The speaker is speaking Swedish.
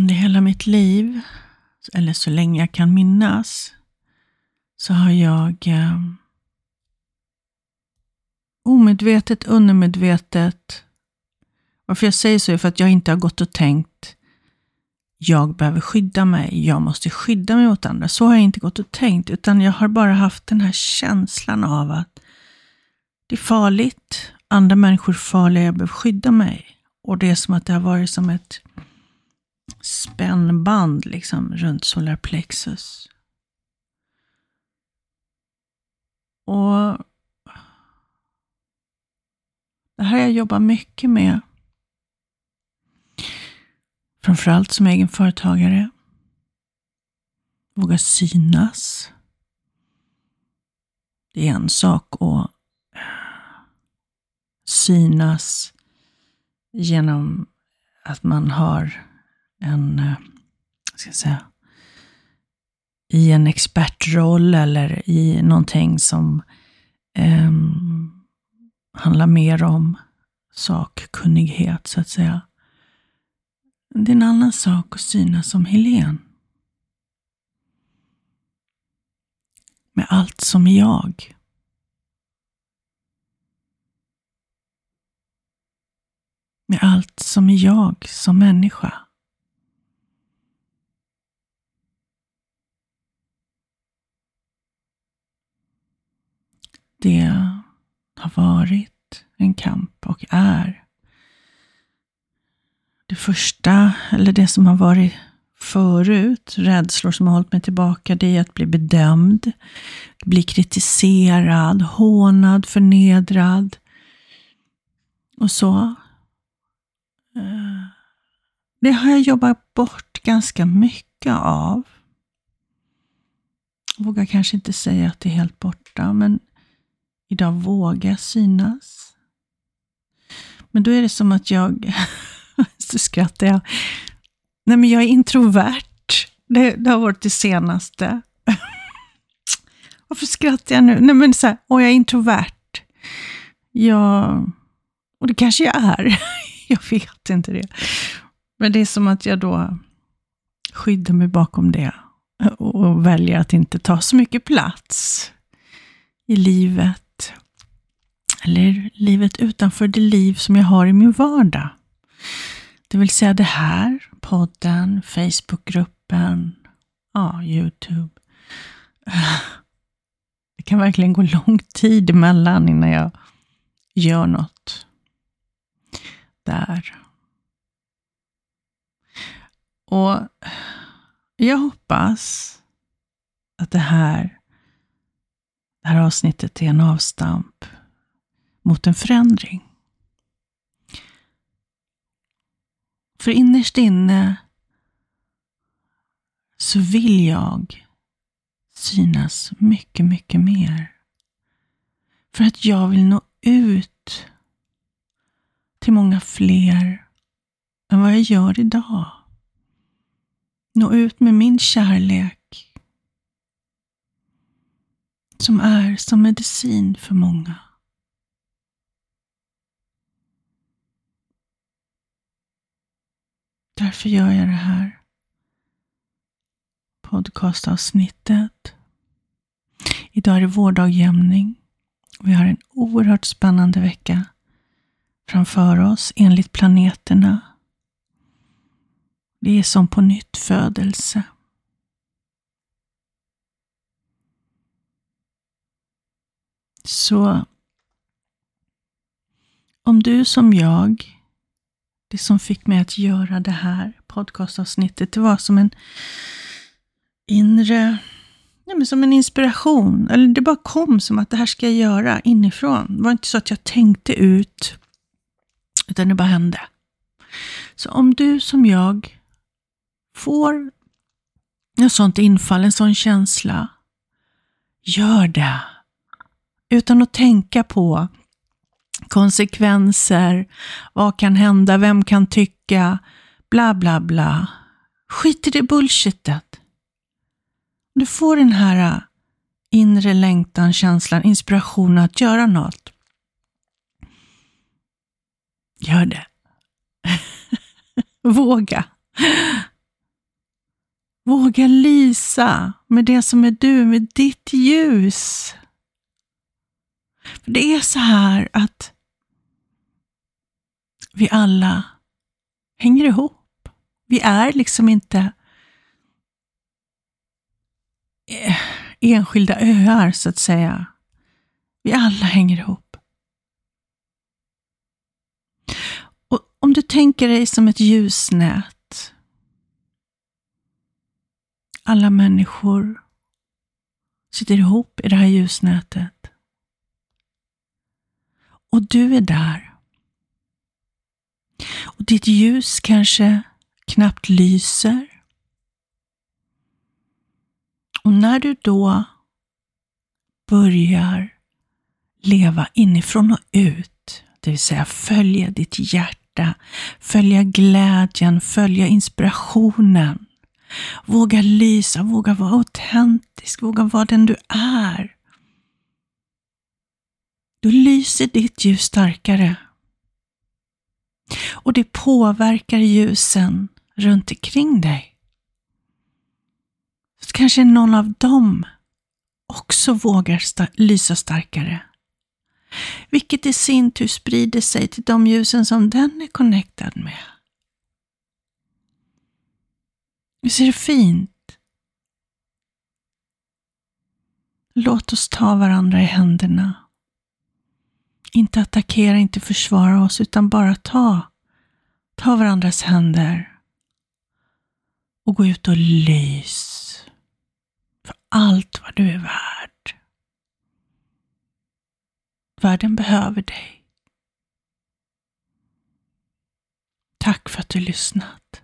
Under hela mitt liv, eller så länge jag kan minnas, så har jag eh, omedvetet, undermedvetet, varför jag säger så är för att jag inte har gått och tänkt jag behöver skydda mig, jag måste skydda mig mot andra. Så har jag inte gått och tänkt, utan jag har bara haft den här känslan av att det är farligt, andra människor är farliga, jag behöver skydda mig. Och det är som att det har varit som ett spännband liksom, runt solarplexus. Och det här har jag jobbat mycket med. Framförallt som egen företagare. Våga synas. Det är en sak att synas genom att man har en, eh, ska jag säga, i en expertroll eller i någonting som eh, handlar mer om sakkunnighet, så att säga. Det är en annan sak att synas som Helen. Med allt som är jag. Med allt som är jag som människa. Det har varit en kamp och är det första, eller det som har varit förut, rädslor som har hållit mig tillbaka, det är att bli bedömd, bli kritiserad, hånad, förnedrad och så. Eh, det har jag jobbat bort ganska mycket av. Jag vågar kanske inte säga att det är helt borta, men idag vågar jag synas. Men då är det som att jag så skrattar jag. Nej, men jag är introvert. Det, det har varit det senaste. Varför skrattar jag nu? Nej, men så här, åh, jag är introvert. Jag, och det kanske jag är. jag vet inte det. Men det är som att jag då skyddar mig bakom det och väljer att inte ta så mycket plats i livet. Eller livet utanför det liv som jag har i min vardag. Det vill säga det här, podden, Facebookgruppen, ja, Youtube. Det kan verkligen gå lång tid emellan innan jag gör något där. Och jag hoppas att det här, det här avsnittet är en avstamp mot en förändring. För innerst inne så vill jag synas mycket, mycket mer. För att jag vill nå ut till många fler än vad jag gör idag. Nå ut med min kärlek som är som medicin för många. Därför gör jag det här podcastavsnittet. Idag är det vårdagjämning. Vi har en oerhört spännande vecka framför oss enligt planeterna. Det är som på nytt födelse. Så om du som jag det som fick mig att göra det här podcastavsnittet, det var som en inre, nej men som en inspiration. Eller det bara kom som att det här ska jag göra inifrån. Det var inte så att jag tänkte ut, utan det bara hände. Så om du som jag får ett sånt infall, en sån känsla, gör det. Utan att tänka på konsekvenser, vad kan hända, vem kan tycka, bla bla bla. Skit i det bullshitet. Du får den här äh, inre längtan, känslan, inspirationen att göra något. Gör det. Våga. Våga lysa med det som är du, med ditt ljus. För Det är så här att vi alla hänger ihop. Vi är liksom inte eh, enskilda öar, så att säga. Vi alla hänger ihop. Och om du tänker dig som ett ljusnät. Alla människor sitter ihop i det här ljusnätet. Och du är där. Och ditt ljus kanske knappt lyser. Och när du då börjar leva inifrån och ut, det vill säga följa ditt hjärta, följa glädjen, följa inspirationen. Våga lysa, våga vara autentisk, våga vara den du är. Då lyser ditt ljus starkare. Och det påverkar ljusen runt omkring dig. Så kanske någon av dem också vågar sta lysa starkare. Vilket i sin tur sprider sig till de ljusen som den är connectad med. Visst är det fint? Låt oss ta varandra i händerna. Inte attackera, inte försvara oss, utan bara ta. Ta varandras händer och gå ut och lys för allt vad du är värd. Världen behöver dig. Tack för att du lyssnat.